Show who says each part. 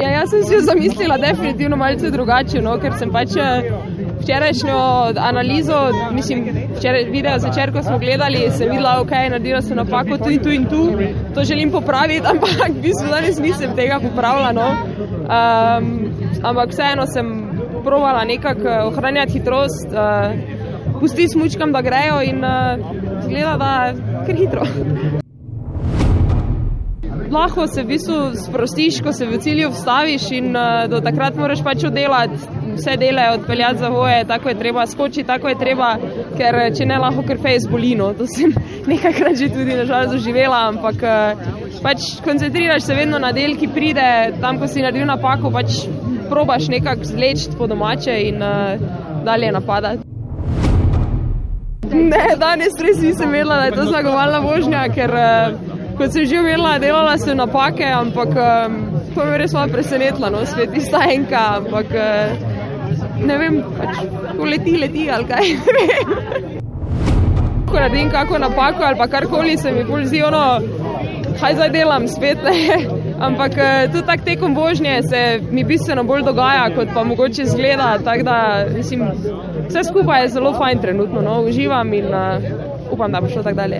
Speaker 1: ja, jaz sem si jo zamislila definitivno malce drugače, no, ker sem pač eh, včerajšnjo analizo, mislim, včeraj video začer, ko smo gledali, sem videla, ok, naredila sem napako tu in tu in tu, to želim popraviti, ampak v bistvu danes nisem tega popravila. No. Um, ampak vseeno sem provala nekako eh, ohranjati hitrost, uh, pustiti smučkam, da grejo in uh, zgleda, da kar hitro lahko se v bistvu sprostiš, ko se v cilju vstaviš in uh, do takrat moraš pač oddelati vse dele, odpeljati za voje, tako je treba skočiti, tako je treba, ker eh, če ne lahko kar fejs bolino. To sem nekajkrat že tudi nažalost doživela, ampak uh, pač koncentriraš se vedno na del, ki pride tam, ko si naredil napako, pač probaš nekako zleči po domače in uh, dalje napadati. Ne, danes res nisem vedela, da je to zmagovalna vožnja, ker uh, kot sem že vedela, delala sem napake, ampak um, to me res malo presenetilo, no, svet ista enka, ampak uh, ne vem, pač, ko leti, leti ali kaj. Ko naredim kako napako ali karkoli, se mi bolj zdi ono, kaj zdaj delam spet. ampak uh, tudi tak tekom vožnje se mi bistveno bolj dogaja, kot pa mogoče zgleda. Da, mislim, vse skupaj je zelo fajn trenutno, no, uživam in uh, upam, da bo šlo tako dalje.